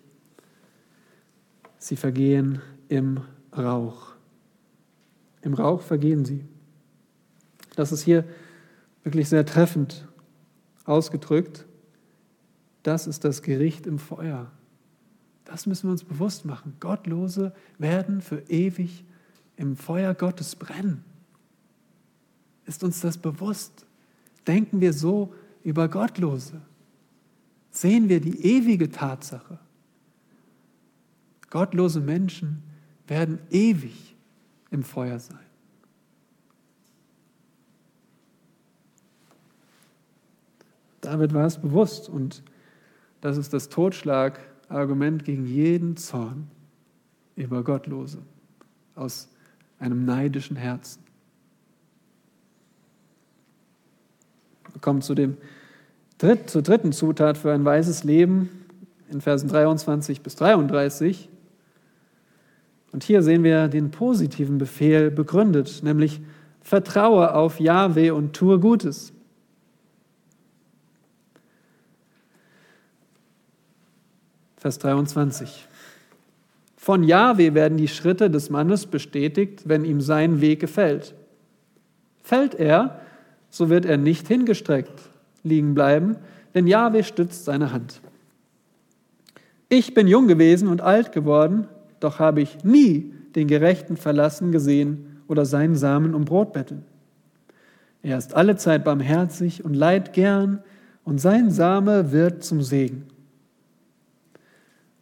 sie vergehen im Rauch. Im Rauch vergehen sie. Das ist hier wirklich sehr treffend ausgedrückt. Das ist das Gericht im Feuer. Das müssen wir uns bewusst machen. Gottlose werden für ewig im Feuer Gottes brennen. Ist uns das bewusst? Denken wir so über Gottlose? Sehen wir die ewige Tatsache? Gottlose Menschen werden ewig im Feuer sein. David war es bewusst und das ist das Totschlag Argument gegen jeden Zorn über Gottlose aus einem neidischen Herzen. Wir kommen zu dem Dritt, zur dritten Zutat für ein weises Leben in Versen 23 bis 33. Und hier sehen wir den positiven Befehl begründet, nämlich vertraue auf Jahwe und tue Gutes. Vers 23. Von Jahwe werden die Schritte des Mannes bestätigt, wenn ihm sein Weg gefällt. Fällt er, so wird er nicht hingestreckt liegen bleiben, denn Jahwe stützt seine Hand. Ich bin jung gewesen und alt geworden, doch habe ich nie den Gerechten verlassen gesehen oder seinen Samen um Brot betteln. Er ist alle Zeit barmherzig und leiht gern, und sein Same wird zum Segen.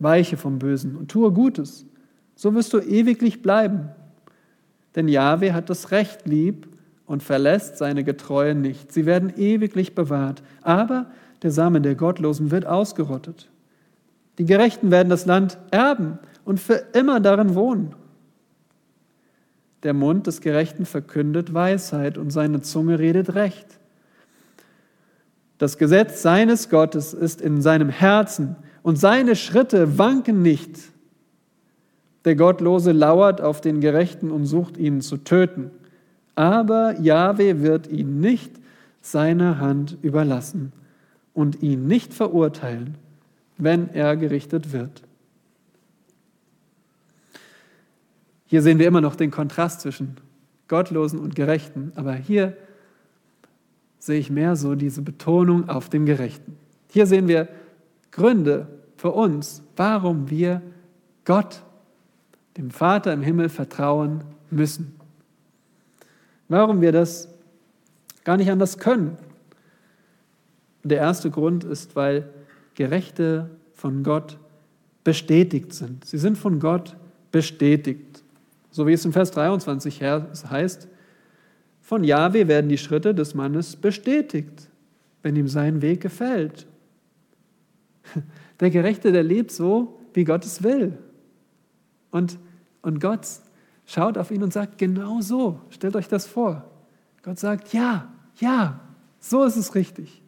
Weiche vom Bösen und tue Gutes, so wirst du ewiglich bleiben. Denn Jahwe hat das Recht lieb und verlässt seine Getreuen nicht. Sie werden ewiglich bewahrt. Aber der Same der Gottlosen wird ausgerottet. Die Gerechten werden das Land erben und für immer darin wohnen. Der Mund des Gerechten verkündet Weisheit und seine Zunge redet Recht. Das Gesetz seines Gottes ist in seinem Herzen und seine Schritte wanken nicht. Der Gottlose lauert auf den Gerechten und sucht ihn zu töten aber Jahwe wird ihn nicht seiner Hand überlassen und ihn nicht verurteilen, wenn er gerichtet wird. Hier sehen wir immer noch den Kontrast zwischen Gottlosen und Gerechten, aber hier sehe ich mehr so diese Betonung auf dem Gerechten. Hier sehen wir Gründe für uns, warum wir Gott, dem Vater im Himmel, vertrauen müssen. Warum wir das gar nicht anders können. Der erste Grund ist, weil Gerechte von Gott bestätigt sind. Sie sind von Gott bestätigt. So wie es im Vers 23 heißt, von Jahwe werden die Schritte des Mannes bestätigt, wenn ihm sein Weg gefällt. Der Gerechte, der lebt so, wie Gott es will. Und, und Gott schaut auf ihn und sagt, genau so, stellt euch das vor. Gott sagt, ja, ja, so ist es richtig.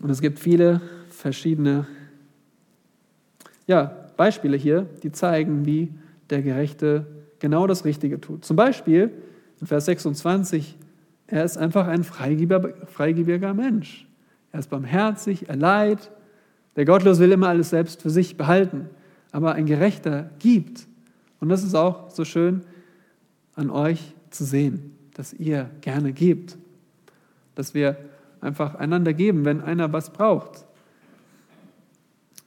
Und es gibt viele verschiedene ja, Beispiele hier, die zeigen, wie der Gerechte genau das Richtige tut. Zum Beispiel in Vers 26, er ist einfach ein freigebiger Mensch. Er ist barmherzig, er leidet, der Gottlos will immer alles selbst für sich behalten, aber ein Gerechter gibt. Und das ist auch so schön an euch zu sehen, dass ihr gerne gebt, dass wir einfach einander geben, wenn einer was braucht.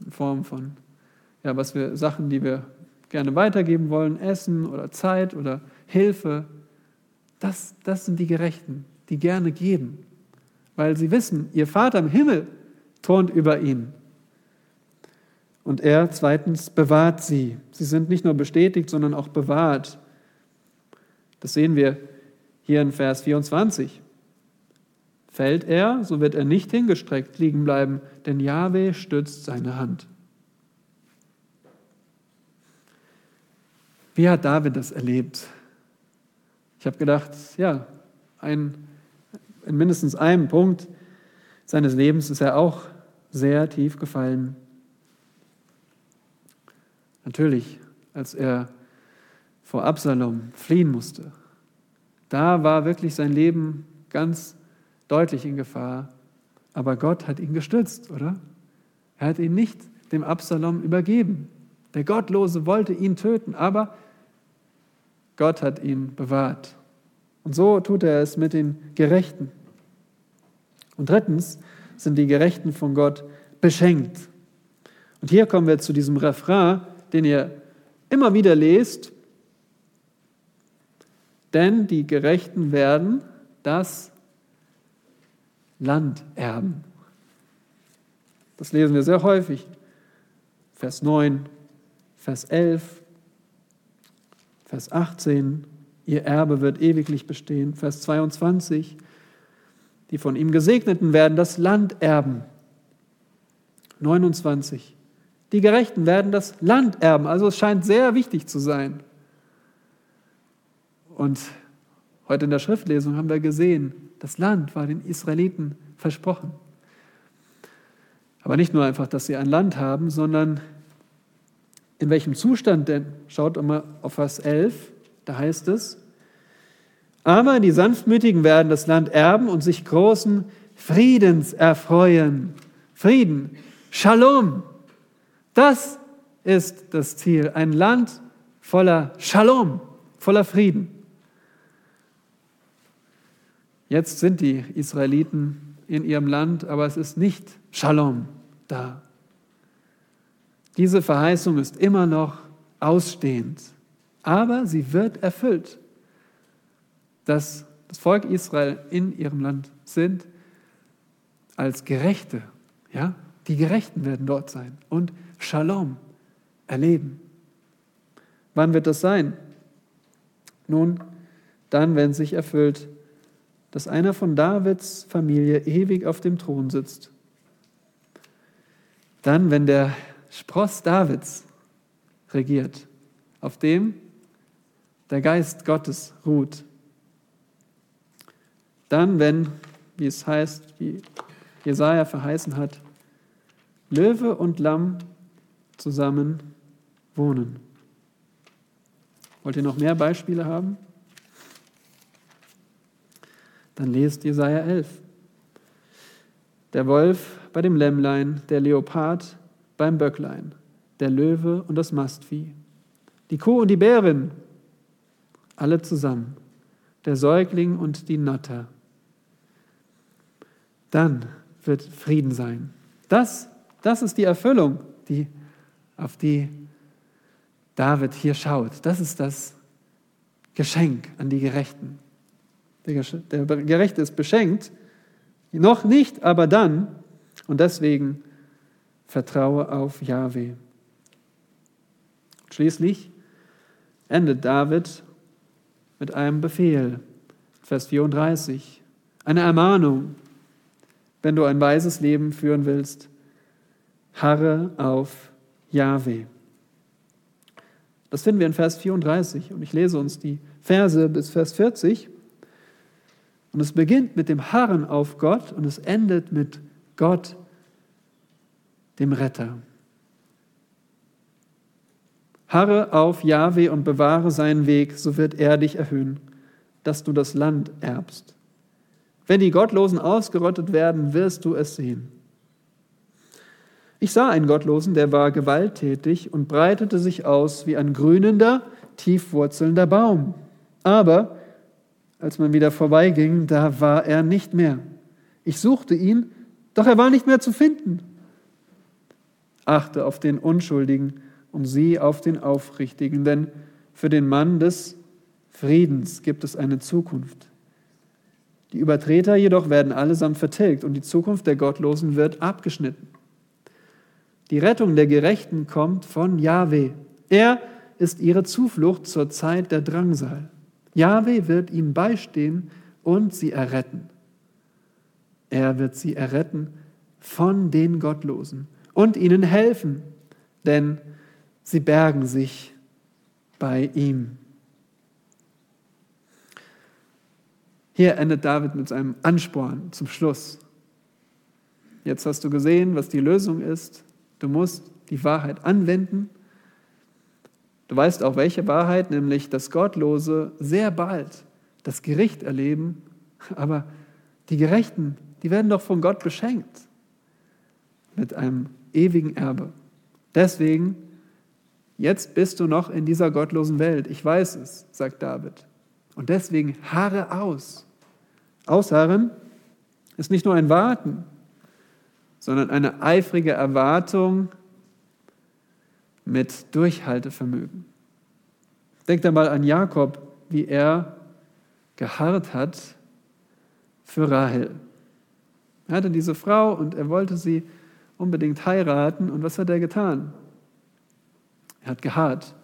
In Form von, ja, was wir Sachen, die wir gerne weitergeben wollen, Essen oder Zeit oder Hilfe. Das, das sind die Gerechten, die gerne geben, weil sie wissen, ihr Vater im Himmel thront über ihnen. Und er zweitens bewahrt sie. Sie sind nicht nur bestätigt, sondern auch bewahrt. Das sehen wir hier in Vers 24. Fällt er, so wird er nicht hingestreckt liegen bleiben, denn Jahwe stützt seine Hand. Wie hat David das erlebt? Ich habe gedacht, ja, ein, in mindestens einem Punkt seines Lebens ist er auch sehr tief gefallen. Natürlich, als er vor Absalom fliehen musste, da war wirklich sein Leben ganz deutlich in Gefahr. Aber Gott hat ihn gestützt, oder? Er hat ihn nicht dem Absalom übergeben. Der Gottlose wollte ihn töten, aber Gott hat ihn bewahrt. Und so tut er es mit den Gerechten. Und drittens sind die Gerechten von Gott beschenkt. Und hier kommen wir zu diesem Refrain, den ihr immer wieder lest. Denn die Gerechten werden das Land erben. Das lesen wir sehr häufig. Vers 9, Vers 11, Vers 18, ihr Erbe wird ewiglich bestehen. Vers 22, die von ihm Gesegneten werden das Land erben. 29, die Gerechten werden das Land erben. Also es scheint sehr wichtig zu sein. Und heute in der Schriftlesung haben wir gesehen, das Land war den Israeliten versprochen. Aber nicht nur einfach, dass sie ein Land haben, sondern in welchem Zustand denn? Schaut mal auf Vers 11, da heißt es, aber die Sanftmütigen werden das Land erben und sich großen Friedens erfreuen. Frieden Shalom. Das ist das Ziel. Ein Land voller Shalom, voller Frieden. Jetzt sind die Israeliten in ihrem Land, aber es ist nicht Shalom da. Diese Verheißung ist immer noch ausstehend, aber sie wird erfüllt, dass das Volk Israel in ihrem Land sind als Gerechte. Ja? Die Gerechten werden dort sein und Shalom erleben. Wann wird das sein? Nun, dann, wenn sich erfüllt, dass einer von Davids Familie ewig auf dem Thron sitzt. Dann, wenn der Spross Davids regiert, auf dem der Geist Gottes ruht. Dann, wenn, wie es heißt, wie Jesaja verheißen hat, Löwe und Lamm zusammen wohnen. Wollt ihr noch mehr Beispiele haben? Dann lest Jesaja 11. Der Wolf bei dem Lämmlein, der Leopard beim Böcklein, der Löwe und das Mastvieh, die Kuh und die Bärin, alle zusammen, der Säugling und die Natter. Dann wird Frieden sein. Das, das ist die Erfüllung, die, auf die David hier schaut. Das ist das Geschenk an die Gerechten. Der Gerechte ist beschenkt, noch nicht, aber dann. Und deswegen vertraue auf Yahweh. Schließlich endet David mit einem Befehl, Vers 34, eine Ermahnung, wenn du ein weises Leben führen willst, harre auf Yahweh. Das finden wir in Vers 34 und ich lese uns die Verse bis Vers 40. Und es beginnt mit dem Harren auf Gott und es endet mit Gott, dem Retter. Harre auf Jahwe und bewahre seinen Weg, so wird er dich erhöhen, dass du das Land erbst. Wenn die Gottlosen ausgerottet werden, wirst du es sehen. Ich sah einen Gottlosen, der war gewalttätig und breitete sich aus wie ein grünender, tiefwurzelnder Baum. Aber als man wieder vorbeiging, da war er nicht mehr. Ich suchte ihn, doch er war nicht mehr zu finden. Achte auf den Unschuldigen und sieh auf den Aufrichtigen, denn für den Mann des Friedens gibt es eine Zukunft. Die Übertreter jedoch werden allesamt vertilgt und die Zukunft der Gottlosen wird abgeschnitten. Die Rettung der Gerechten kommt von Yahweh. Er ist ihre Zuflucht zur Zeit der Drangsal. Yahweh wird ihnen beistehen und sie erretten. Er wird sie erretten von den Gottlosen und ihnen helfen, denn sie bergen sich bei ihm. Hier endet David mit seinem Ansporn zum Schluss. Jetzt hast du gesehen, was die Lösung ist. Du musst die Wahrheit anwenden Du weißt auch welche Wahrheit, nämlich dass Gottlose sehr bald das Gericht erleben, aber die Gerechten, die werden doch von Gott beschenkt mit einem ewigen Erbe. Deswegen, jetzt bist du noch in dieser gottlosen Welt. Ich weiß es, sagt David. Und deswegen harre aus. Ausharren ist nicht nur ein Warten, sondern eine eifrige Erwartung mit Durchhaltevermögen. Denkt einmal an Jakob, wie er geharrt hat für Rahel. Er hatte diese Frau und er wollte sie unbedingt heiraten. Und was hat er getan? Er hat geharrt.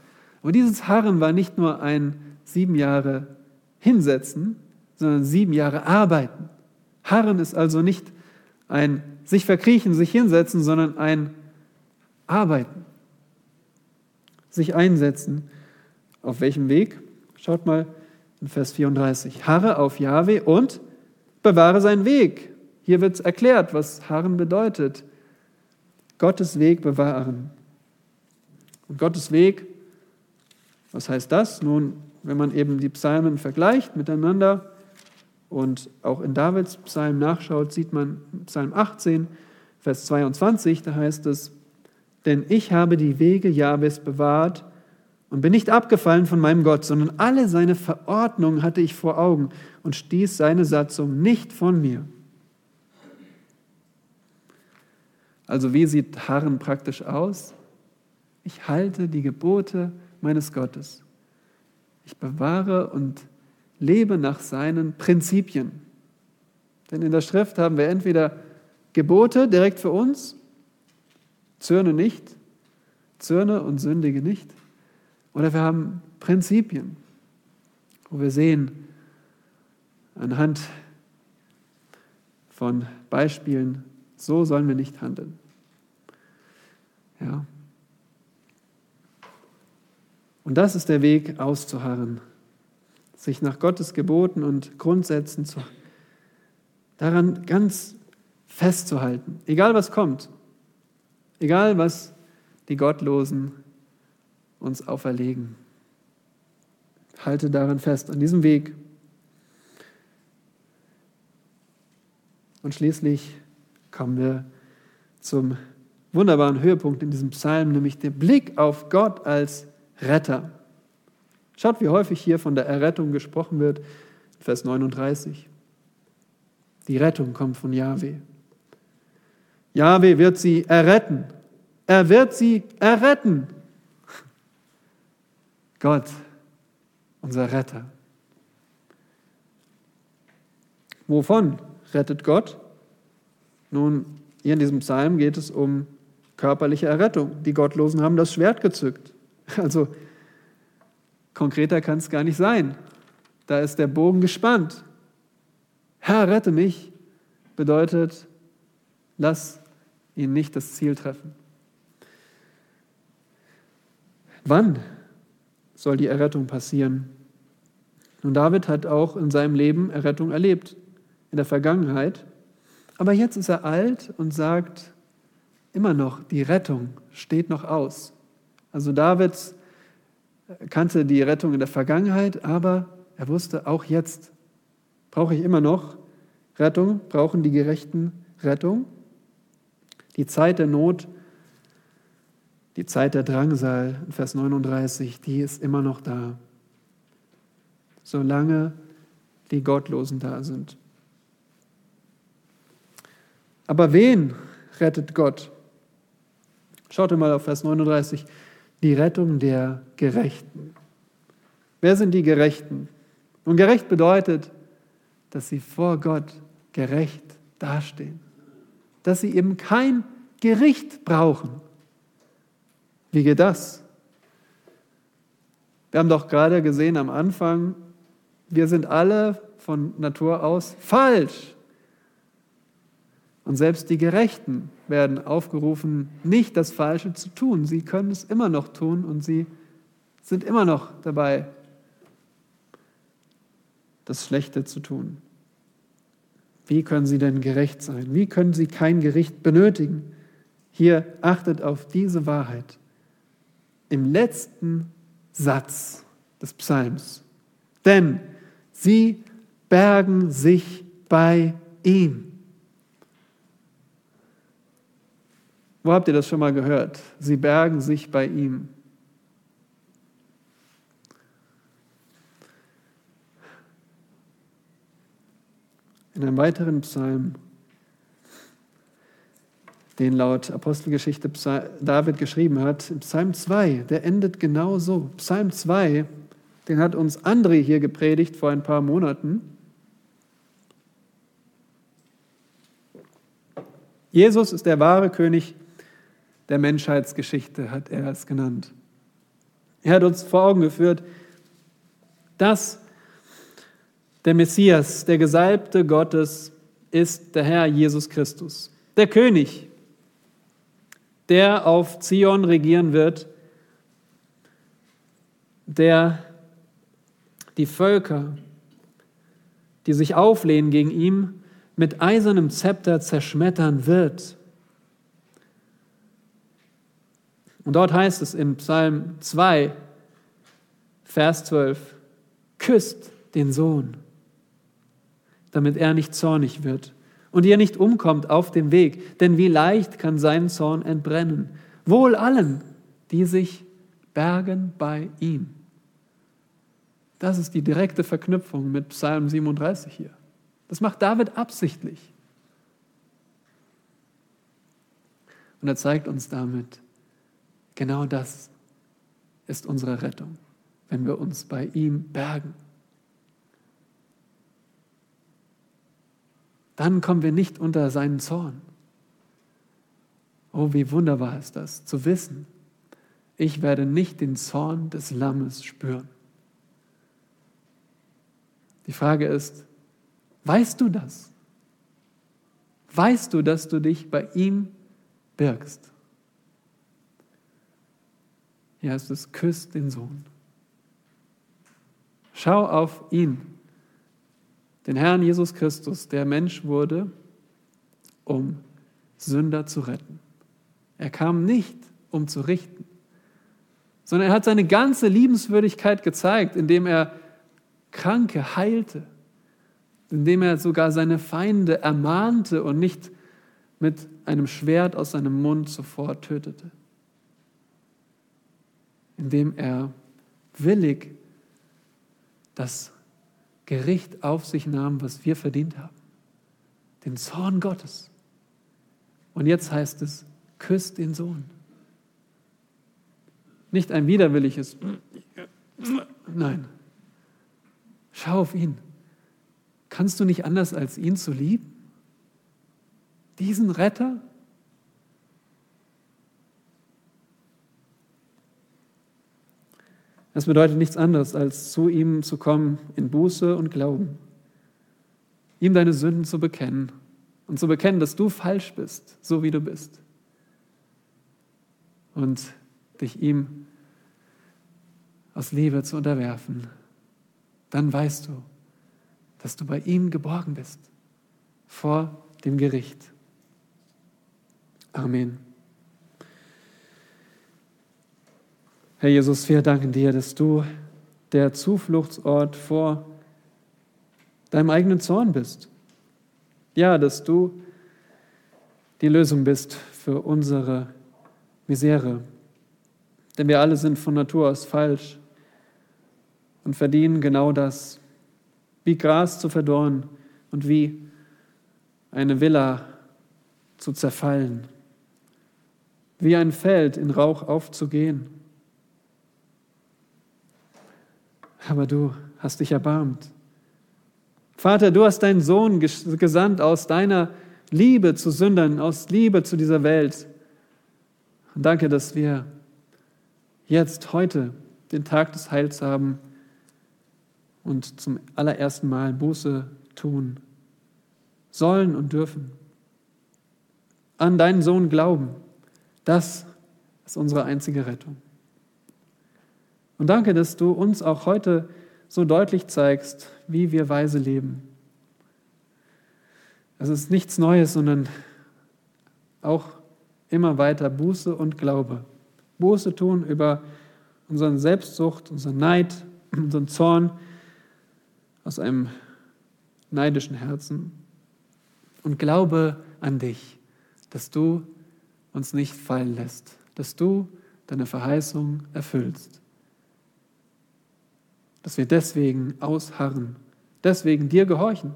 Und dieses Harren war nicht nur ein sieben Jahre hinsetzen, sondern sieben Jahre arbeiten. Harren ist also nicht ein sich verkriechen, sich hinsetzen, sondern ein Arbeiten sich einsetzen. Auf welchem Weg? Schaut mal in Vers 34. Harre auf Jahwe und bewahre seinen Weg. Hier wird erklärt, was Harren bedeutet. Gottes Weg bewahren. Und Gottes Weg, was heißt das? Nun, wenn man eben die Psalmen vergleicht miteinander und auch in Davids Psalm nachschaut, sieht man Psalm 18, Vers 22, da heißt es, denn ich habe die Wege Jahwes bewahrt und bin nicht abgefallen von meinem Gott, sondern alle seine Verordnungen hatte ich vor Augen und stieß seine Satzung nicht von mir. Also wie sieht Harren praktisch aus? Ich halte die Gebote meines Gottes. Ich bewahre und lebe nach seinen Prinzipien. Denn in der Schrift haben wir entweder Gebote direkt für uns, zürne nicht, zürne und sündige nicht, oder wir haben Prinzipien, wo wir sehen, anhand von Beispielen, so sollen wir nicht handeln. Ja. Und das ist der Weg auszuharren, sich nach Gottes Geboten und Grundsätzen zu, daran ganz festzuhalten, egal was kommt, egal was die Gottlosen uns auferlegen. Halte daran fest, an diesem Weg. Und schließlich kommen wir zum wunderbaren Höhepunkt in diesem Psalm, nämlich der Blick auf Gott als Retter. Schaut, wie häufig hier von der Errettung gesprochen wird, Vers 39. Die Rettung kommt von Yahweh. Yahweh wird sie erretten. Er wird sie erretten. Gott, unser Retter. Wovon rettet Gott? Nun, hier in diesem Psalm geht es um körperliche Errettung. Die Gottlosen haben das Schwert gezückt. Also konkreter kann es gar nicht sein. Da ist der Bogen gespannt. Herr, rette mich bedeutet, lass ihn nicht das Ziel treffen. Wann soll die Errettung passieren? Nun, David hat auch in seinem Leben Errettung erlebt, in der Vergangenheit. Aber jetzt ist er alt und sagt immer noch, die Rettung steht noch aus. Also David kannte die Rettung in der Vergangenheit, aber er wusste, auch jetzt brauche ich immer noch Rettung, brauchen die Gerechten Rettung. Die Zeit der Not, die Zeit der Drangsal, Vers 39, die ist immer noch da, solange die Gottlosen da sind. Aber wen rettet Gott? Schaut mal auf Vers 39 die Rettung der Gerechten. Wer sind die Gerechten? Und gerecht bedeutet, dass sie vor Gott gerecht dastehen. Dass sie eben kein Gericht brauchen. Wie geht das? Wir haben doch gerade gesehen am Anfang, wir sind alle von Natur aus falsch. Und selbst die Gerechten werden aufgerufen, nicht das Falsche zu tun. Sie können es immer noch tun und sie sind immer noch dabei, das Schlechte zu tun. Wie können sie denn gerecht sein? Wie können sie kein Gericht benötigen? Hier achtet auf diese Wahrheit. Im letzten Satz des Psalms. Denn sie bergen sich bei ihm. Wo habt ihr das schon mal gehört? Sie bergen sich bei ihm. In einem weiteren Psalm, den laut Apostelgeschichte David geschrieben hat, Psalm 2, der endet genau so. Psalm 2, den hat uns André hier gepredigt vor ein paar Monaten. Jesus ist der wahre König der Menschheitsgeschichte, hat er es genannt. Er hat uns vor Augen geführt, dass der Messias, der Gesalbte Gottes, ist der Herr Jesus Christus, der König, der auf Zion regieren wird, der die Völker, die sich auflehnen gegen ihn, mit eisernem Zepter zerschmettern wird. Und dort heißt es im Psalm 2, Vers 12, küsst den Sohn, damit er nicht zornig wird und ihr nicht umkommt auf dem Weg, denn wie leicht kann sein Zorn entbrennen. Wohl allen, die sich bergen bei ihm. Das ist die direkte Verknüpfung mit Psalm 37 hier. Das macht David absichtlich. Und er zeigt uns damit, genau das ist unsere Rettung, wenn wir uns bei ihm bergen. Dann kommen wir nicht unter seinen Zorn. Oh, wie wunderbar ist das, zu wissen, ich werde nicht den Zorn des Lammes spüren. Die Frage ist, weißt du das? Weißt du, dass du dich bei ihm birgst? Hier heißt es, küsst den Sohn. Schau auf ihn, den Herrn Jesus Christus, der Mensch wurde, um Sünder zu retten. Er kam nicht, um zu richten, sondern er hat seine ganze Liebenswürdigkeit gezeigt, indem er Kranke heilte, indem er sogar seine Feinde ermahnte und nicht mit einem Schwert aus seinem Mund sofort tötete, indem er willig das Gericht auf sich nahm, was wir verdient haben, den Zorn Gottes. Und jetzt heißt es, küsst den Sohn. Nicht ein widerwilliges, nein, Schau auf ihn. Kannst du nicht anders als ihn zu lieben? Diesen Retter? Das bedeutet nichts anderes, als zu ihm zu kommen in Buße und Glauben, ihm deine Sünden zu bekennen und zu bekennen, dass du falsch bist, so wie du bist, und dich ihm aus Liebe zu unterwerfen dann weißt du, dass du bei ihm geborgen bist vor dem Gericht. Amen. Herr Jesus, wir danken dir, dass du der Zufluchtsort vor deinem eigenen Zorn bist. Ja, dass du die Lösung bist für unsere Misere. Denn wir alle sind von Natur aus falsch und verdienen genau das, wie Gras zu verdorren und wie eine Villa zu zerfallen, wie ein Feld in Rauch aufzugehen. Aber du hast dich erbarmt. Vater, du hast deinen Sohn gesandt aus deiner Liebe zu Sündern, aus Liebe zu dieser Welt. Und danke, dass wir jetzt, heute, den Tag des Heils haben und zum allerersten Mal Buße tun sollen und dürfen. An deinen Sohn glauben, das ist unsere einzige Rettung. Und danke, dass du uns auch heute so deutlich zeigst, wie wir weise leben. Es ist nichts Neues, sondern auch immer weiter Buße und Glaube. Buße tun über unseren Selbstsucht, unseren Neid, unseren Zorn, aus einem neidischen Herzen und glaube an dich, dass du uns nicht fallen lässt, dass du deine Verheißung erfüllst, dass wir deswegen ausharren, deswegen dir gehorchen.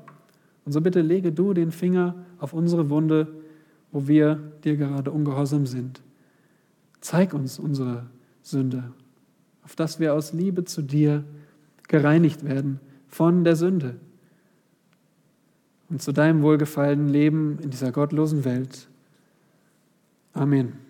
Und so bitte lege du den Finger auf unsere Wunde, wo wir dir gerade ungehorsam sind. Zeig uns unsere Sünde, auf dass wir aus Liebe zu dir gereinigt werden von der Sünde und zu deinem Wohlgefallen leben in dieser gottlosen Welt. Amen.